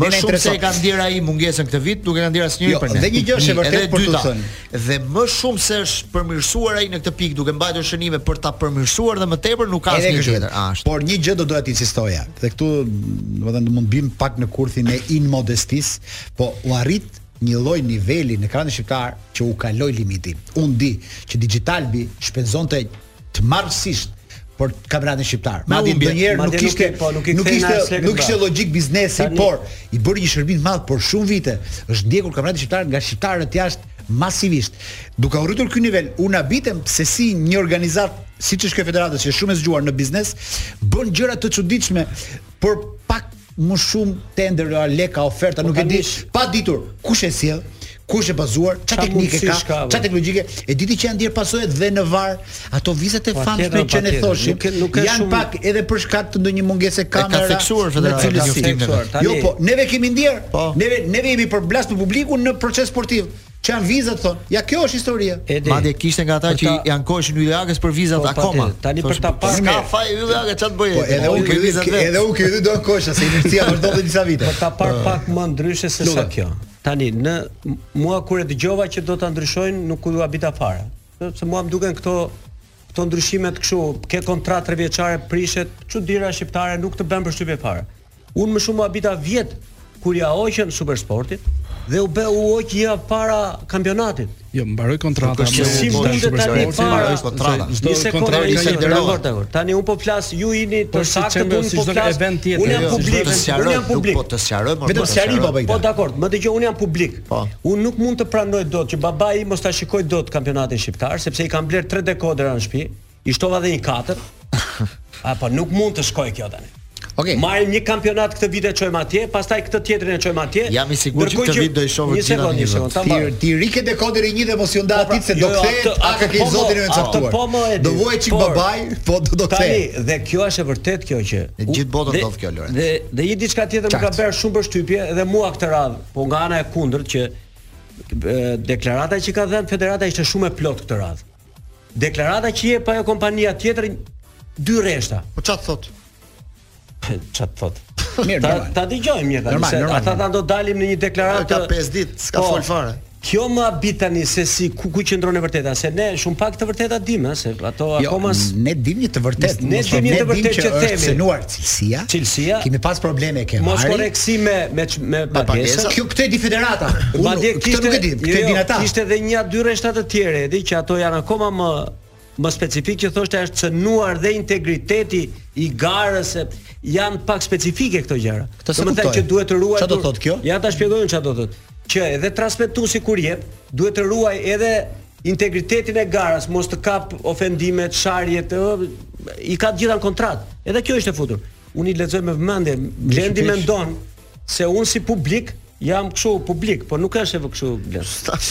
Më shumë se e ka ndier ai mungesën këtë vit, nuk e ka ndier asnjeri jo, për ne. Dhe një gjë është e vërtetë për të thënë. Dhe më shumë se është përmirësuar ai në këtë pikë duke mbajtur shënime për ta përmirësuar dhe më tepër nuk ka asnjë tjetër. Ashtë. Por një gjë do doja të insistoja. Dhe këtu, domethënë do mund të biem pak në kurthin e inmodestisë, po u arrit një lloj niveli në ekranin shqiptar që u kalua limiti. Unë di që Digitalbi shpenzonte tmerrësisht për kampionatin shqiptar. Madje ndonjëherë nuk ishte po, nuk ishte nuk ishte logjikë biznesi, por i bëri një shërbim të madh për shumë vite. Është ndjekur kampionati shqiptar nga shqiptarët jashtë masivisht. Duke u rritur ky nivel, unë habitem se si një organizatë siç është kjo federatë që është shumë e zgjuar në biznes, bën gjëra të çuditshme për pak më shumë tendera, leka, oferta po nuk e di pa ditur kush e sjell kush e bazuar çfarë teknike ka çfarë teknologjie ka e di ti që janë ndier pasojat dhe në VAR ato vizat e po, famshme që ne thoshim janë pak edhe për shkak të ndonjë mungese kamera ka theksuar federata jo po neve kemi ndier po. neve neve jemi përplas me publikun në Procesi Sportiv që janë vizat thon. Ja kjo është historia. Madje kishte nga ata që i ankoheshin Yllagës për vizat po, akoma. Tani për ta parë. S'ka faj Yllaga ça t'bëj. Po edhe unë ky vizat vetë. Edhe unë ky do ankohesh se inercia është do disa vite. Për ta parë po. pak më ndryshe se sa kjo. Tani mua kur e dëgjova që do ta ndryshojnë nuk u habita fare. Sepse mua më duken këto këto ndryshime të kështu, ke kontratë tre vjeçare prishet, çudira shqiptare, nuk të bën përshtypje fare. Unë më shumë habita vjet kur ia hoqën Supersportit dhe u bë u hoq një javë para kampionatit. Jo, mbaroi kontrata me si mund të tani para është kontrata. Çdo kontratë ka një afat. Tani un po flas, ju jini të saktë do të flas. Unë jam publik, unë jam publik. Po të sqaroj më. Vetëm sqarim baba i ka. Po dakor, më dëgjoj, un jam publik. Po. Un nuk mund të pranoj dot që babai im mos ta shikoj dot kampionatin shqiptar, sepse i kam bler 3 dekodera në shtëpi. I shtova dhe një katër. Apo nuk mund të shkoj kjo tani. Okej. Okay. Marrim një kampionat këtë vit e çojmë atje, pastaj këtë tjetrin e çojmë atje. Jam i sigurt që këtë vit do i shohë gjithë. Një sekondë, një sekondë. Ti ti ri ke dekoderi një dhe mos iu nda atij se do të kthehet, a ka ke zotin e caktuar. Po më e di. Do vuaj çik babaj, po do të kthehet. Tani, dhe kjo është e vërtet kjo që në gjithë botën ndodh kjo Lorenc. Dhe dhe një diçka tjetër më ka bërë shumë përshtypje edhe mua këtë radhë, po nga ana e kundërt që deklarata që ka dhënë federata ishte shumë e plotë këtë radhë. Deklarata që jep ajo kompania tjetër dy rreshta. Po çat thot? Çat thot? Mirë, ta, ta dëgjojmë një herë se ata tani do dalim në një deklaratë. Ka 5 ditë, s'ka po, fol fare. Kjo më habit tani se si ku ku qëndron e vërteta, se ne shumë pak të vërteta dimë, se ato jo, akoma ne dimë një të vërtetë. Ne dimë një të vërtetë që themi. Cënuar, cilësia. Cilësia. Kemi pas probleme ke Mos korrektësi me me me pagesën. Kjo këtë e di federata. Unë di kishte nuk e di, këtë jo, e din ata. Kishte edhe një dy rreshta të tjera, edhe që ato janë akoma më më specifik që thoshte është cënuar dhe integriteti i garës se janë pak specifike këto gjëra. Këtë s'e kuptoj. që duhet të ruajë. Çfarë do thotë kjo? Ja ta shpjegoj unë çfarë do thotë. Që edhe transmetuesi kur jep, duhet të ruaj edhe integritetin e garës, mos të kap ofendimet, sharjet, ë, i ka të gjitha në kontratë. Edhe kjo ishte futur. Unë i lexoj me vëmendje, Blendi mendon se unë si publik jam kështu publik, po nuk është kështu Blendi.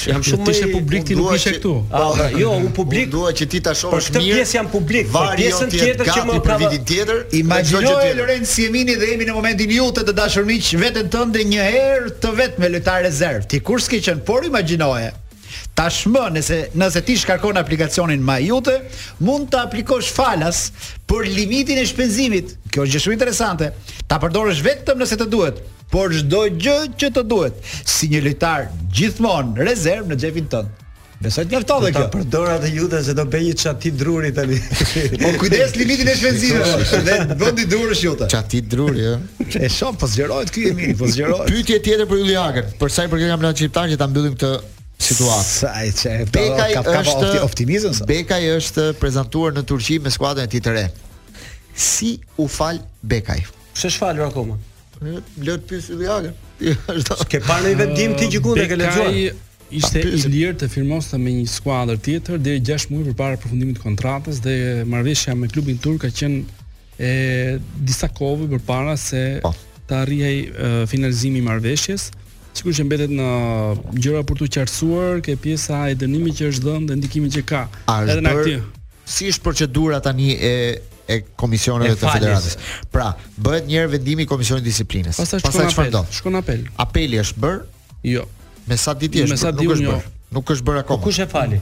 Jam shumë më publik ti nuk ishe këtu. Po, po, jo, unë publik. Dua që ti ta shohësh mirë. Për këtë pjesë jam publik, për pjesën tjetër që më ka vitin tjetër. Imagjino Lorenc se vijmë dhe jemi në momentin Iute të dashur miq, veten tënde një herë të vetme lojtar rezerv. Ti kurrë s'ke qen, por imagjinoje. Tashmë nëse nëse ti shkarkon aplikacionin MyIute, mund të aplikosh falas për limitin e shpenzimit. Kjo është gjë shumë interesante. Ta përdorësh vetëm nëse të duhet, por çdo gjë që të duhet, si një lojtar gjithmonë rezervë në xhepin tënd. Besoj të mjafton dhe kjo. Ta përdor atë Iuten se do bëj një çati druri tani. Po kujdes limitin e shpenzimeve. Dhe vend drurësh Iute. Çati druri, ëh. E shoh, po zgjerohet ky Emiri, po zgjerohet. Pyetje tjetër për Ylli Agën, për sa i përket kampionatit shqiptar që ta mbyllim këtë situatë. Sa e çe, Bekaj ka, ka është optimizëm. Sa? Bekaj është prezantuar në Turqi me skuadrën e tij të re. Si u fal Bekaj? Pse s'u fal akoma? Le ta pyes Ylli Agën. Ke parë një vendim ti që e ke lexuar? ishte i lirë të firmoste me një skuadër tjetër deri 6 muaj përpara përfundimit të kontratës dhe marrëveshja me klubin turk ka qenë e disa kohëve përpara se po. t'arrihej finalizimi i marrëveshjes. Sigurisht që mbeten gjëra për t'u qartësuar, te pjesa e dënimit që është dhënë dhe ndikimin që ka. A është bërë aktiv... si është procedura tani e e komisioneve të federatës. Pra, bëhet një herë vendimi i komisionit disiplinës. Pastaj çfarë apel, do? Shkon apel. Apeli është bër? Jo. Me sa di ti është? Me sa di unë jo. Nuk është bërë akoma. Po kush e fali?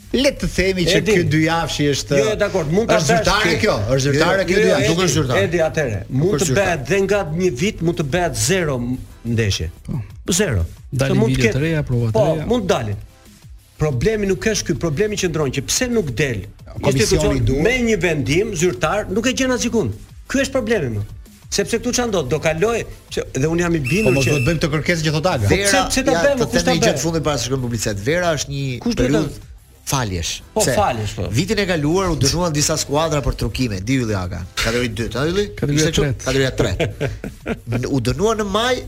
Le të themi që ky dyjavshi është Jo, jo dakord, mund ta bësh. Është zyrtare kjo, është zyrtare kjo dyjavshi. Nuk është zyrtare. Edi atëherë, mund të bëhet dhe nga një vit mund të bëhet zero ndeshje. Po. Zero. Dalin video të reja, prova të reja. Po, mund të dalin. Problemi nuk është ky, problemi qëndron që pse nuk del. Komisioni duhet me një vendim zyrtar, nuk e gjen asikund. Ky është problemi më. Sepse këtu ça do, do kalojë, pse dhe un jam i bindur që Po mos duhet ta bëjmë këtë kërkesë që thot Aga. Po pse pse ta bëjmë, ja, kush ta bëjmë? Fundin para se të shkojmë në publicitet. Vera është një kush periudhë të... faljesh. Po pse? faljesh po. Vitin e kaluar u dënuan disa skuadra për trukime, di Ylli Aga. Kategori 2, a Ylli? Kategori 3. Kategori 3. u dënuan në maj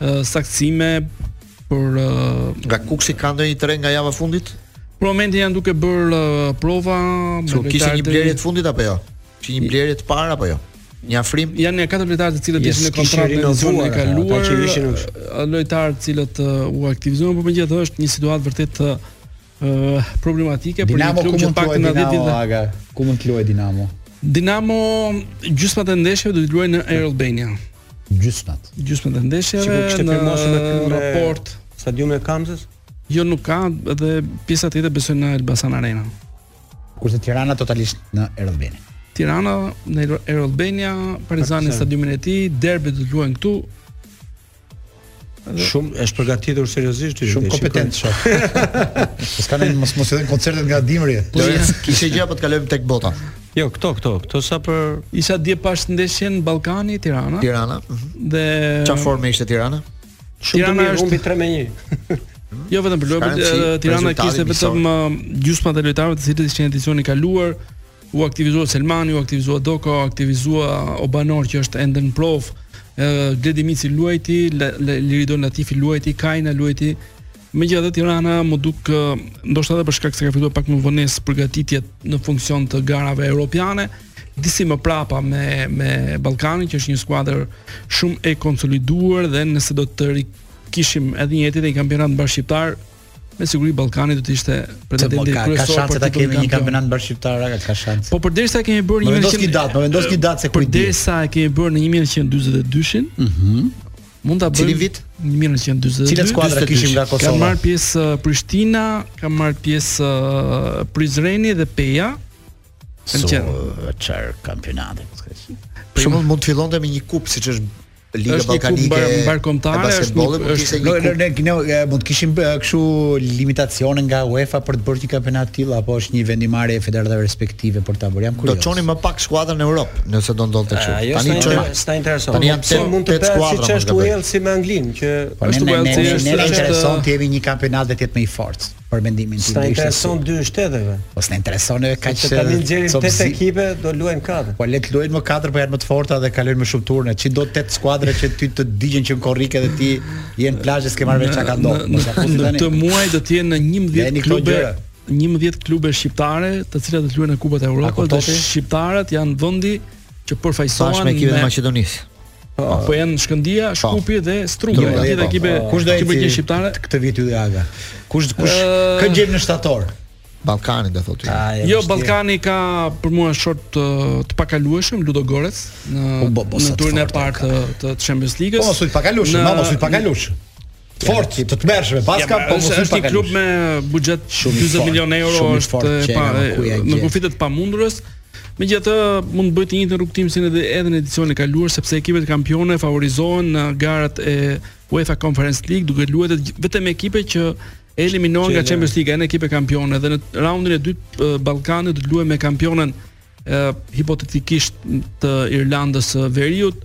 saktësime për nga Kukësi ka ndonjë tren nga java fundit? Për momentin janë duke bër prova me lojtarë. Kishte një blerje të fundit apo jo? Kishte një blerje të parë apo jo? Një afrim? Janë nga katër lojtarë të cilët ishin në kontratë në sezonin e kaluar. Ata që ishin lojtarë të cilët u aktivizuan, por megjithatë është një situatë vërtet uh, problematike për një klub që pak në 10 vite. Ku mund të luajë Dinamo? Dinamo gjysmat e ndeshjeve do t'i luajë në Air Albania. Gjysmat. Gjysmat e ndeshjeve në raport stadiumin e Kamzës? Jo nuk ka dhe pjesa tjetër besoj në Elbasan Arena. Kurse Tirana totalisht në Air Albania. Tirana në Air Albania, Partizani në stadiumin e tij, derbit do të luhen këtu, Shumë je përgatitur seriozisht ti. Shumë kompetent të shoh. Mos kanë mos mos edhe koncertet nga dimri. Po ja, kishte gjë apo të kalojmë tek bota. Jo, këto, këto, këto sa për isha dje pashë ndeshjen Ballkani Tirana. Tirana. Uh mhm. -huh. Dhe çfarë forme ishte Tirana? Shumë të mirë, humbi 3 me 1. jo vetëm për lojë, Tirana kishte vetëm gjysmat e lojtarëve të cilët ishin në edicionin e kaluar. U aktivizua Selmani, u aktivizua Doka, u aktivizua Obanor që është ende në provë. Gledi Mici luajti, Liridon Latifi luajti, Kajna luajti. Megjithatë Tirana më duk ndoshta edhe për shkak se ka fituar pak me vonesë përgatitjet në funksion të garave europiane, disi më prapa me me Ballkanin që është një skuadër shumë e konsoliduar dhe nëse do të kishim edhe një të tillë kampionat mbarëshqiptar, me siguri Ballkani do të ishte pretendenti kryesor. Ka, ka shanse ta kemi një kampionat mbarëshqiptar, ka shanse. Po përderisa kemi bërë një vendos këtë datë, po vendos këtë datë se kujt. Përderisa e kemi bërë në 1942-shin. Mhm. Mm mund ta bëjmë. Cili vit? 1942. Cilat skuadra kishim nga Kosova? Ka marrë pjesë uh, Prishtina, ka marrë pjesë uh, Prizreni dhe Peja. Kanë qenë çar kampionate. Për shembull mund të fillonte me një kupë siç është Liga Ballkanike e basketbollit, është një është një lojë ne ne e, mund të kishim kështu limitacione nga UEFA për të bërë një kampionat të tillë apo është një vendimmarrje e federatave respektive për ta bërë. Jam kurioz. Do çonim më pak skuadra në Europë, nëse do ndodhte kështu. Tani çojmë. S'na intereson. Tani janë tetë mund të bëhet siç është Uelsi me Anglinë, që po, është Uelsi është intereson të kemi një kampionat dhe të jetë më i fortë. për mendimin tim. S'u intereson dy shteteve. Po s'na intereson edhe kaq se tani nxjerrim tetë ekipe, do luajmë katër. Po le të luajnë katër, po janë më të forta dhe kalojnë më shumë turne. Ç'i do tetë skuadra që ty të digjen që në korrik edhe ti je në plazh s'ke marrë vesh çka ka ndodhur. Në këtë muaj do të jenë 11 klube. 11 klube shqiptare, të cilat do të luajnë në Kupën e Evropës. Shqiptarët janë vendi që përfaqësohen me ekipet e Maqedonisë. Po, po janë Shkëndija, po. Shkupi dhe Struga, po, gjithë ekipe. Kush do të bëjë shqiptare? Këtë vit Ylli Aga. Kush kush kë gjejmë në shtator? Ballkani do thotë. Jo, Ballkani ka për mua short të, të pakalueshëm Ludogorec në po, në turin e parë të, të Champions League-s. Po, mos thuaj pakalueshëm, mos thuaj pakalueshëm. Të fortë, të tmerrshëm. Paska po mos është një klub me buxhet 40 milionë euro, shumë i fortë që pa, në kufijtë e pamundurës. Megjithatë, mund të bëjë të njëjtin rrugëtim si edhe edhe në edicionin e kaluar, sepse ekipet kampione favorizohen në garat e UEFA Conference League, duke luajtur vetëm me ekipe që eliminohen nga Champions League, janë ekipe kampione dhe në raundin e dytë Ballkani do të luajë me kampionen hipotetikisht të Irlandës së Veriut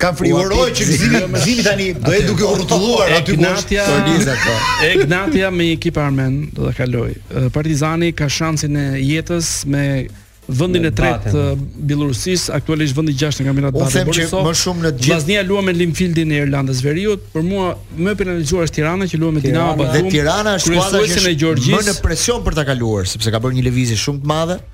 Kam frikë, o Roj, që Gëzimi Gëzimi tani do jetë duke u rrotulluar aty ku është korniza po. Egnatia me një ekip armen do ta kalojë. Partizani ka shansin e jetës me vendin e tretë të Bjellorusisë, aktualisht vendi 6 në kampionat Bate. Unë them që më shumë në gjithë Vllaznia luan me Linfieldin e Irlandës Veriut, për mua më e penalizuar është Tirana që luan me Dinamo Batumi. Dhe Tirana është skuadra që është më në presion për ta kaluar, sepse ka bërë një lëvizje shumë të madhe.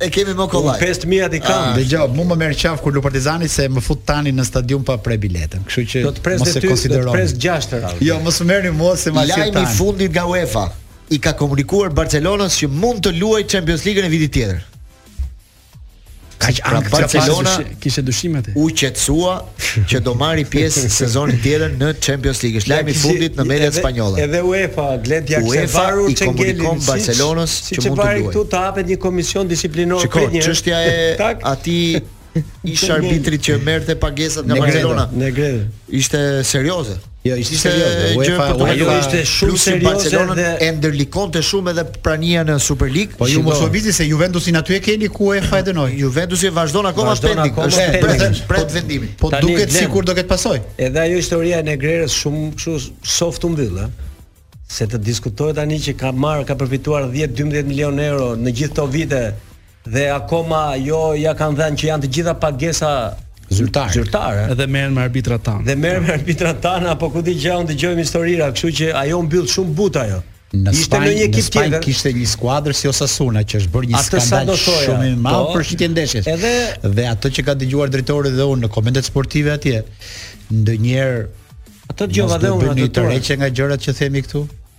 e kemi më kollaj. 5000 atë kam. Ah, Dëgjoj, mua më merr në qafë kur lu Partizani se më fut tani në stadium pa pre biletën. Kështu që do të pres mos e konsideroj. Do të pres 6 radhë. Jo, mos më merrni mua se ma qet tani. Lajmi i fundit nga UEFA i ka komunikuar Barcelonës që mund të luajë Champions League-ën e vitit tjetër. Kaq pra, Barcelona kishte dyshime atë. U qetësua që do marri pjesë sezonin tjetër në Champions League. Është lajmi i fundit në mediat spanjolle. Edhe UEFA glet ja kishte varur UEFA i komunikon Barcelonës si, që, që mund të luajë. Këtu të hapet një komision disiplinor Shiko, për një. Çështja e atij ish arbitrit që merrte pagesat nga Barcelona. Negredo. Ishte serioze. Jo, ishte ishte serioze. UEFA, UEFA jo, ishte shumë serioze dhe Barcelona e ndërlikonte shumë edhe prania në Super League. Po ju mos u habitni se Juventusin aty e keni ku UEFA e dënoi. Juventusi vazhdon akoma pending, është pret pret vendimin. Po duket sikur do ketë pasoja. Edhe ajo historia e Negrerës shumë kështu soft u mbyll, ë. Se të diskutohet tani që ka marrë, ka përfituar 10-12 milionë euro në gjithë këto vite Dhe akoma jo ja kanë dhënë që janë të gjitha pagesa zyrtare. Zyrtare. Dhe merren me arbitrat tanë. Dhe merren me arbitrat tanë apo ku di gjë unë, dëgjojmë historira, kështu që ajo u mbyll shumë but ajo. Në ishte në një ekip tjetër. Kishte një skuadër si Osasuna që është bërë një skandal shumë i madh po. për shitjen e ndeshjes. Edhe dhe ato që ka dëgjuar drejtori dhe unë në komentet sportive atje, ndonjëherë ato dëgjova dhe unë ato të rrëqeth nga gjërat që themi këtu.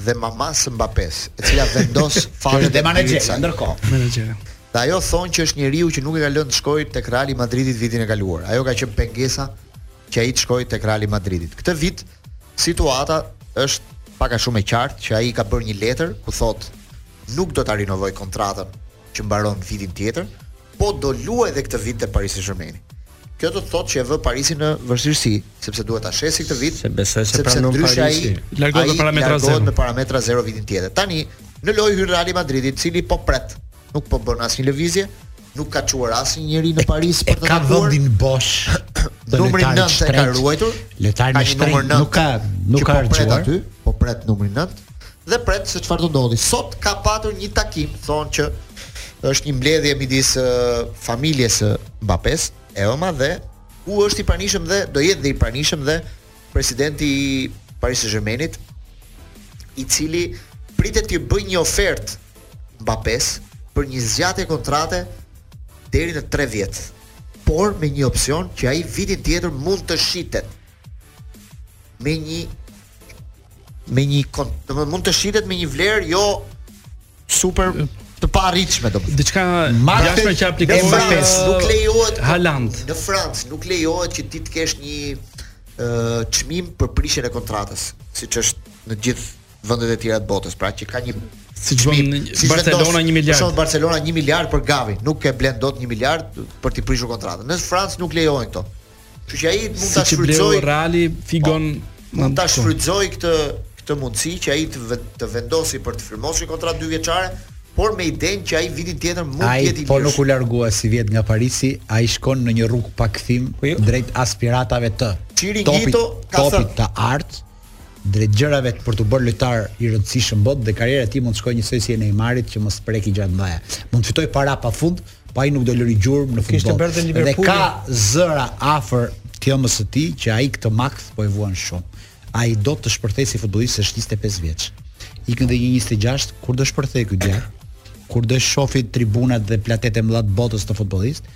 dhe mamasë së Mbapes, e cila vendos fatet, dhe menaxherja ndërkohë. Menaxherja. Dhe ajo thonë që është njeriu që nuk e ka lënë të shkojë tek Reali i Madridit vitin e kaluar. Ajo ka qenë pengesa që ai të shkojë tek Reali i Madridit. Këtë vit situata është pak a shumë e qartë që ai ka bërë një letër ku thotë nuk do ta rinovoj kontratën që mbaron vitin tjetër, po do luaj dhe këtë vit te Paris Saint-Germaini. Kjo do të thotë që e vë Parisin në vështirësi, sepse duhet ta shesi këtë vit, s'e besoj se pranon Parisi. Ai largohet me parametra zero. Largohet me parametra zero vitin tjetër. Tani në lojë hyn Reali i Madridit, i cili po pret, nuk po bën asnjë lëvizje, nuk ka çuar asnjë njeri në Paris për të takuar. Ka vendin bosh. Numrin 9 e ka ruajtur. Lojtar më të shtrenjtë nuk ka nuk ka po pret aty, po pret numrin 9. dhe pret se çfarë do ndodhi. Sot ka patur një takim, thonë që është një mbledhje midis familjes së Mbappes, e ëma dhe ku është i pranishëm dhe do jetë dhe i pranishëm dhe presidenti i Paris Saint-Germainit, i cili pritet t'i bëjë një ofertë Mbappes për një zgjatje kontrate deri në 3 vjet, por me një opsion që ai vitin tjetër mund të shitet. me një me një kontratë mund të shitet me një vlerë jo super të paarritshme. Diçka jashtë që aplikon Mbappes, nuk lejohet Haaland. Në Francë nuk lejohet që ti të kesh një ë çmim për prishjen e kontratës, siç është në gjithë vendet e tjera të botës, pra që ka një çmim si Barcelona 1 miliard. Për Barcelona 1 miliard për Gavi, nuk e blen dot 1 miliard për të prishur kontratën. Në Francë nuk lejohen këto. Kështu që ai mund ta shfrytëzojë si Reali Figon po, mund ta shfrytëzojë këtë këtë mundësi që ai të, të vendosë për të firmosur kontratë dyvjeçare, por me idenë që ai vitin tjetër mund të jetë i po lirë. Ai po nuk u largua sivjet nga Parisi, ai shkon në një rrugë pakthim po jo. drejt aspiratave të. Çiringito ka topit të artë. Drejt gjërave për t'u bërë lojtar i rëndësishëm në botë dhe karriera e tij mund të shkojë njësoj si e Neymarit që mos preki gjëra të mëdha. Mund të fitojë para pafund, po ai nuk do lëri gjurmë në futboll. Dhe ka zëra afër të ëmës së tij që ai këtë makth po e vuan shumë. Ai do të shpërthejë si futbollist se është 25 vjeç. Ikën dhe një 26, kur do shpërthejë ky djalë? Kur do shofi tribunat dhe platetë e mëdha të botës këtë futbollist?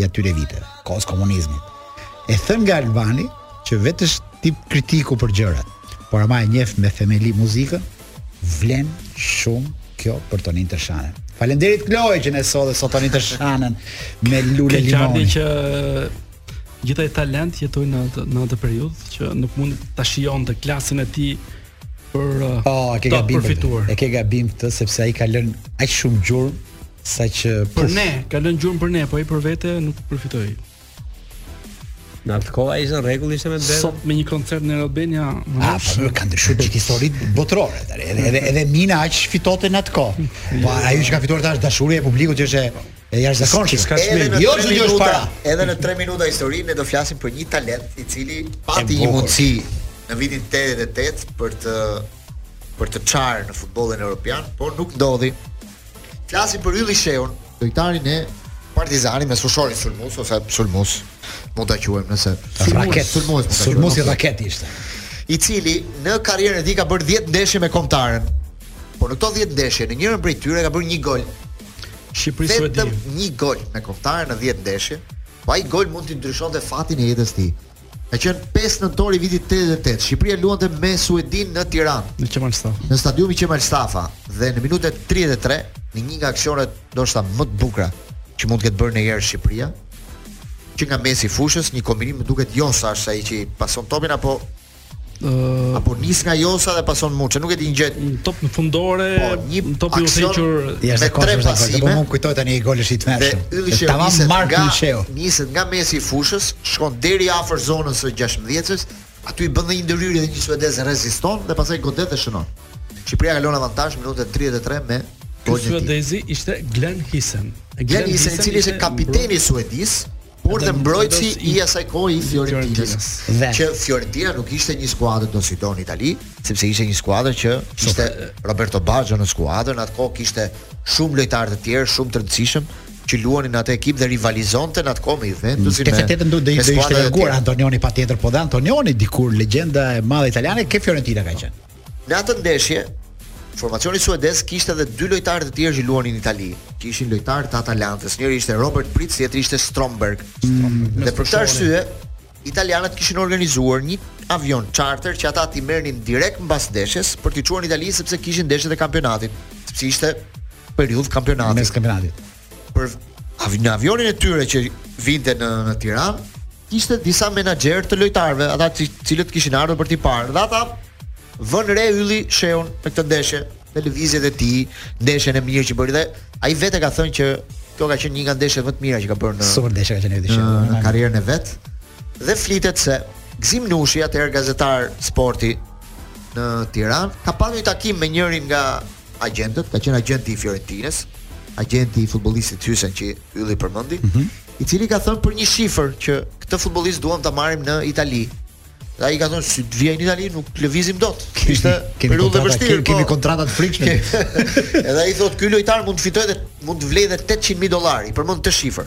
i atyre viteve, kohës komunizmit. E thënë nga Albani, që vetë është tip kritiku për gjërat, por ama e njef me themeli muzikën, vlen shumë kjo për Tonin Tërshanën. Falemderit Kloj që ne sot dhe sot Tonin Tërshanën me Lule limoni. Keq që gjithë ai talent jetoi në, në atë periudhë, që nuk mund ta shijonte klasin e tij për oh, e ke gabim, përfituar. E ke gabim këtë, sepse ai ka lënë aq shumë gjurmë, Saqë për ne, ka lënë gjurmë për ne, po ai për vete nuk përfitoi. Në atë kohë ai ishte rregull ishte me bërë. Sot me një koncert në Albania, më ah, po, nuk kanë ndryshuar këto histori botërore tani. Edhe edhe, edhe Mina aq fitonte në atë kohë. Po ajo që ka fituar është dashuria e publikut që është e jashtëzakonshme. S'ka çmim. Jo që është para. Edhe në 3 minuta histori ne do flasim për një talent i cili pati një mundësi në vitin 88 për të për të çarë në futbollin evropian, por nuk ndodhi Flasim për Ylli Shehun, lojtarin e Partizanit, mesfushori sulmues ose sulmues, mund ta quajmë nëse raketë sulmues, sulmuesi raketë ishte. I cili në karrierën e tij ka bërë 10 ndeshje me Kombëtaren. Por në këto 10 ndeshje, në njërën prej tyre ka bërë një gol. Shqipëri Suedi. Vetëm një gol me Kombëtaren në 10 ndeshje. Po ai gol mund t'i ndryshonte fatin e jetës së tij. Ka qenë 5 nëntor i vitit 88. Shqipëria luante me Suedinë në Tiranë. Në Qemal Stafa. Në stadiumin Qemal Stafa dhe në minutën 33, në një nga aksionet ndoshta më të bukura që mund të ketë bërë ndonjëherë Shqipëria, që nga mesi i fushës, një kombinim më duket Josa është ai që pason topin apo Uh, apo nis nga Josa dhe pason Muçe, nuk e di një gjë. Top në fundore, po, një top i udhëhequr me tre pasime. Po më kujtohet tani një gol është i tmerrshëm. Tamam Mark Michel. Niset nga mesi i fushës, shkon deri afër zonës së 16-sës, aty i bën një ndërhyrje dhe një suedez reziston dhe pastaj godet dhe shënon. Shqipëria kalon avantazh minuta 33 me Ky suedezi ishte Glenn Hysen. Glenn Hysen, i cili ishte kapiteni i Suedisë, por dhe mbrojtësi i asaj kohe i Fiorentinës, që Fiorentina nuk ishte një skuadër dosido në Itali, sepse ishte një skuadër që kishte Roberto Baggio në skuadër, në atë kohë kishte shumë lojtarë të tjerë, shumë të rëndësishëm që luanin në atë ekip dhe rivalizonte në atë kohë me Juventusin. Të vërtetë do të ishte reaguar Antonioni patjetër, po dhe Antonioni dikur legjenda e madhe italiane ke Fiorentina ka qenë. Në atë ndeshje, formacioni suedez kishte edhe dy lojtarë të tjerë që luanin në Itali, që ishin lojtarë të Atalantës. Njëri ishte Robert Prytz, tjetri ishte Stromberg. Mm, dhe për këtë arsye, italianët kishin organizuar një avion charter që ata t'i merrnin direkt mbas ndeshjes për t'i çuar në Itali sepse kishin ndeshjet e kampionatit, sepse ishte periudhë kampionati. Mes kampionatit. por në avionin e tyre që vinte në në Tiranë, kishte disa menaxherë të lojtarëve, ata të cilët kishin ardhur për t'i parë. Dhe ata vën re Ylli Shehun në këtë ndeshje, me lëvizjet e tij, ndeshjen e mirë që bëri dhe ai vetë ka thënë që kjo ka qenë një nga ndeshjet më të mira që ka bërë në Super ndeshja që ne dishim në, në karrierën e vet. Dhe flitet se Gzim Nushi, atëherë gazetar sporti në Tiranë, ka pasur një takim me njërin nga agjentët, ka qenë agjenti i Fiorentinës, agjenti i futbollistit Hysen që Ylli përmendi, mm -hmm. i cili ka thënë për një shifër që këtë futbollist duam ta marrim në Itali. Dhe ai ka thënë si të vijë në Itali nuk lëvizim dot. Ishte periudhë e vështirë, kemi, kemi po. kontrata të frikshme. Edhe ai thotë ky lojtar mund të fitojë dhe mund të vlejë 800 mijë dollarë, përmend këtë shifër.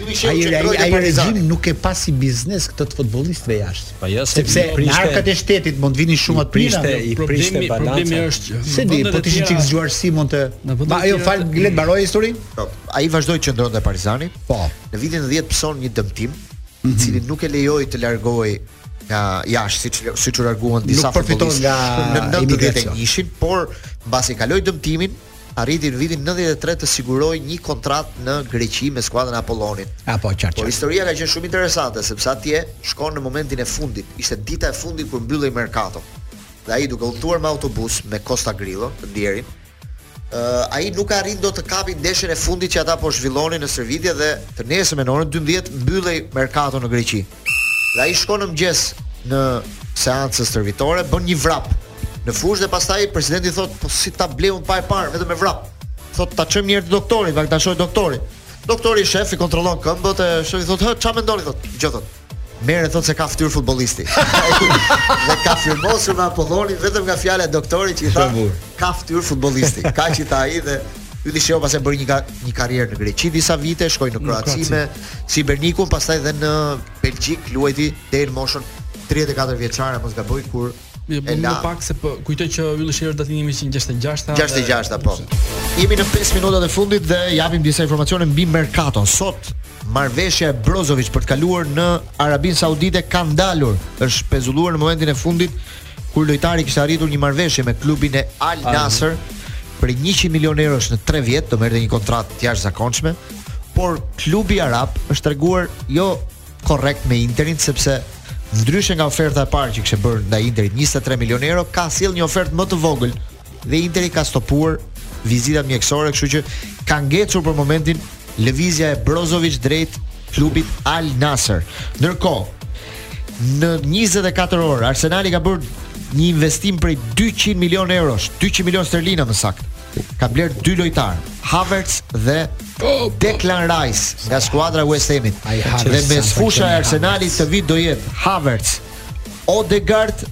Ai regjim nuk e pa si biznes këtë të futbollistëve jashtë. Po jo, sepse jo, në arkat e shtetit mund të vinin shumë atë prishte. I prishte balancën. Problemi është që se di, po të ishin çik të zgjuar si mund të. Ma jo fal le të mbaroj historinë. Po, ai vazhdoi të qëndronte Partizani. Po. Në vitin 10 pëson një dëmtim, i mhm. cili nuk e lejoi të largohej nga jashtë siç siç u larguan disa futbollistë në 91-shin, por mbasi kaloi dëmtimin, arriti në vitin nëntëdhjetë e tre të sigurojë një kontratë në Greqi me skuadrën e Apollonit. A po, qartë. Por historia ka qenë shumë interesante sepse atje shkon në momentin e fundit. Ishte dita e fundit kur mbyllej merkato. Dhe ai duke udhëtuar me autobus me Kosta Grillo, të ndjerin, uh, ai nuk arrin dot të kapi ndeshjen e fundit që ata po zhvillonin në stërvitje dhe të nesërmen në orën 12 mbyllej merkato në Greqi. Dhe ai shkon në mëngjes në seancë stërvitore, bën një vrap në fushë dhe pastaj presidenti thot po si ta blejmë pa e parë vetëm me vrap. Thot ta çojmë një herë te doktori, pak ta shohë doktori. Doktori e shef i kontrollon këmbët e shef i thot, "Hë, çfarë mendoni thot?" Gjë thot. Merre thot se ka fytyrë futbollisti. dhe ka firmosur me Apollonin vetëm nga fjala e doktorit që i tha, "Ka fytyrë futbollisti." Kaq i tha ai dhe Ylli Shehu pastaj bëri një një karrierë në Greqi disa vite, shkoi në Kroaci me Shibenikun, pastaj dhe në Belgjik luajti deri në moshën 34 vjeçare, mos gaboj kur e la. Më pak se po kujtoj që Ylli Shehu datëlindja 1966. 66 po. Jemi në 5 minutat e fundit dhe japim disa informacione mbi merkaton. Sot marrëveshja e Brozovic për të kaluar në Arabinë Saudite ka ndalur. Është pezulluar në momentin e fundit kur lojtari kishte arritur një marrëveshje me klubin e Al Nassr për 100 milionë euro në 3 vjet, do merrte një kontratë të jashtëzakonshme. por klubi arab është treguar jo korrekt me Interin sepse ndryshe nga oferta e parë që kishte bërë ndaj Interit 23 milionë euro, ka sjell një ofertë më të vogël dhe Interi ka stopuar vizitat mjekësore, kështu që ka ngecur për momentin lëvizja e Brozovic drejt klubit Al Nassr. Ndërkohë, në 24 orë Arsenali ka bërë një investim prej 200 milionë eurosh, 200 milionë sterlina më saktë. ka bler dy lojtar, Havertz dhe oh, Declan Rice nga skuadra e West Hamit. Dhe mesfusha e Arsenalit këtë vit do jetë Havertz, Odegaard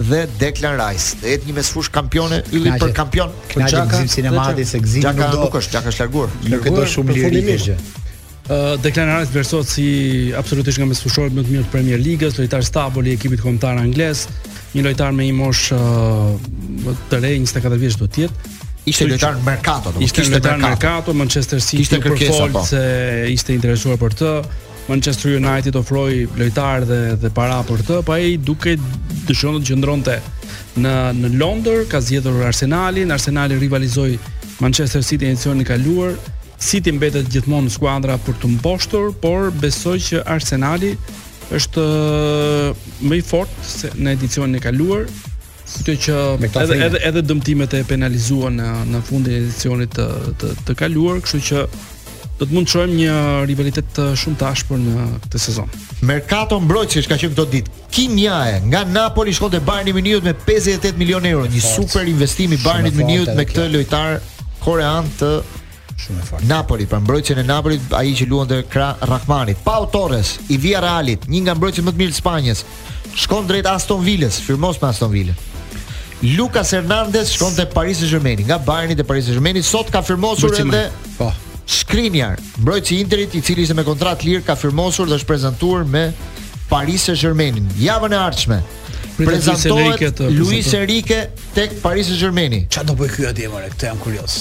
dhe Declan Rice. Do jetë një mesfushë kampione, Ylli për kampion. Këna që gëzim si në madhi, se gëzim nuk do... Xhaka nuk është, Xhaka është larguar. Nuk e do shumë liritë. Declan Rice vlerësohet si absolutisht nga mesfushorët më të mirë të Premier Ligës, lojtar stabël i ekipit kombëtar anglez, një lojtar me një moshë uh, të re, 24 vjeç do të jetë. Ishte lojtar në merkato, do ishte lojtar në merkato, Manchester City ishte kërkesa po. se ishte interesuar për të. Manchester United ofroi lojtar dhe dhe para për të, pa po ai duke dëshiruar të qëndronte në në Londër, ka zgjedhur Arsenalin, Arsenali rivalizoi Manchester City në edicionin e kaluar, City mbetet gjithmonë skuadra për t'u mposhtur, por besoj që Arsenali është më i fortë se në edicionin e kaluar, Kujtoj që edhe edhe edhe dëmtimet e penalizuan në në fundin e edicionit të të, të kaluar, kështu që do të mund të shohim një rivalitet shumë të ashpër në këtë sezon. Merkato mbrojtësish ka qenë këto ditë. Kim Jae, nga Napoli shkon te Bayern Munich me 58 milionë euro, një super investim i Bayern Munich me këtë lojtar korean të Shumë i fortë. Napoli, për mbrojtjen e Napolit, ai që luante krah Rrahmanit. Pau Torres i Villarrealit, një nga mbrojtësit më të mirë të Spanjës. Shkon drejt Aston Villës, firmos me Aston Villën. Lucas Hernandez shkon te Paris Saint-Germain, nga Bayern te Paris Saint-Germain, sot ka firmosur edhe po. Skriniar, mbrojtësi i Interit, i cili ishte me kontratë lirë, ka firmosur dhe është prezantuar me Paris Saint-Germainin. Javën e ardhshme prezantohet Luis Enrique tek Paris Saint-Germaini. Çfarë do bëj ky atje me këtë jam kurioz.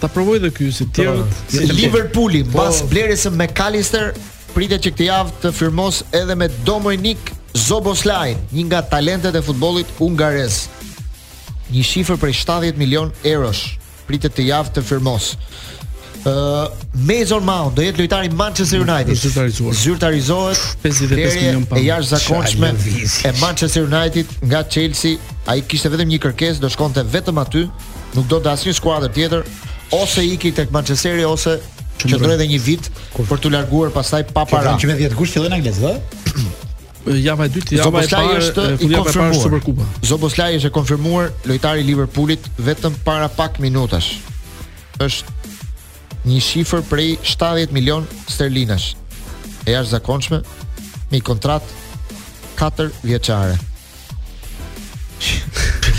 Ta provoj dhe ky si të tjerët. Po, Liverpooli po. pas blerjes së McAllister pritet që këtë javë të firmos edhe me Dominik Szoboszlai, një nga talentet e futbollit hungarez. Një shifër prej 70 milion eurosh. Pritet këtë javë të firmos. Ë uh, Mason Mount do jetë lojtar i Manchester United. Zyrtarizohet. Zyrtarizohet 55 milionë pound. E jashtëzakonshme e Manchester United nga Chelsea, ai kishte vetëm një kërkesë, do shkonte vetëm aty, nuk donte asnjë skuadër tjetër, ose iki tek Manchesteri ose qëndroj edhe një vit Kur? për t'u larguar pastaj pa para. Që me 10 gusht fillon anglezja? Java e dytë, java e parë është i konfirmuar Superkupa. Szoboszlai është i konfirmuar lojtar i Liverpoolit vetëm para pak minutash. Është një shifër prej 70 milion sterlinash. E jashtëzakonshme me një kontrat 4 vjeçare.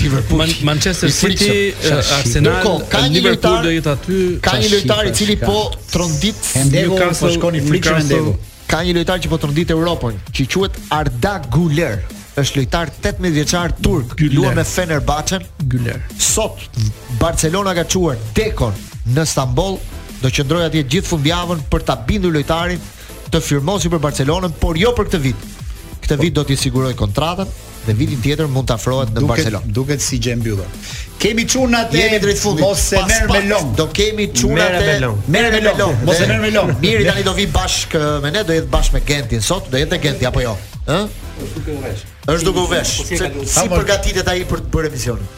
Liverpool. Man Manchester City, uh, Arsenal, Po, ka një Liverpool do jetë aty. Ka një lojtar i cili po trondit Newcastle shkon i frikshëm Newcastle. Ka një lojtar që po trondit Europën, që quhet Arda Güler. Është lojtar 18 vjeçar turk, luan me Fenerbahçe. Güler. Sot Barcelona ka çuar Dekon në Stamboll, do qëndroj atje gjithë fundjavën për ta bindur lojtarin të firmosë për Barcelonën, por jo për këtë vit. Këtë vit do t'i siguroj kontratën. dhe vitin tjetër mund të afrohet në Barcelonë. Duket si gjë e mbyllur. Kemi çunat, e jemi drejt fundit. Merre me long. Do kemi çunat e Merre me long. Merre me long. Mos e merr me long. Miri tani do vi bashk me ne, do jetë bashk me Gentin sot, do jetë Genti apo jo? Ë? Është duke u vesh. Është duke u vesh. Si përgatitet ai për të bërë emisionin?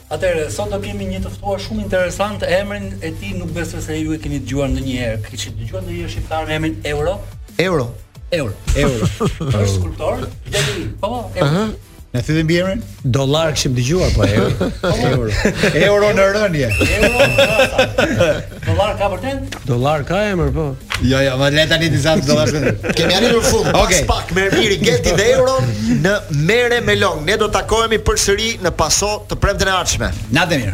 Atëherë, sot do kemi një të ftuar shumë interesant, emrin e tij nuk besoj se ju e keni dëgjuar ndonjëherë. Kishit dëgjuar ndonjëherë shqiptar me emrin Euro? Euro. Euro. Euro. Është skulptor, gjatë. Po, Euro. Na thuaj dhe mbiemrin? Dolar kishim dëgjuar, po jo euro. euro në rënie. Euro në rënie. Dollar ka vërtet? Dollar ka emër po. Jo, jo, më le tani disa dollar. Kemi arritur në fund. Okej. Okay. Bashkë Miri, Genti dhe Euro në Merre me long. Ne do të takohemi përsëri në paso të premten e ardhshme. Natën e mirë.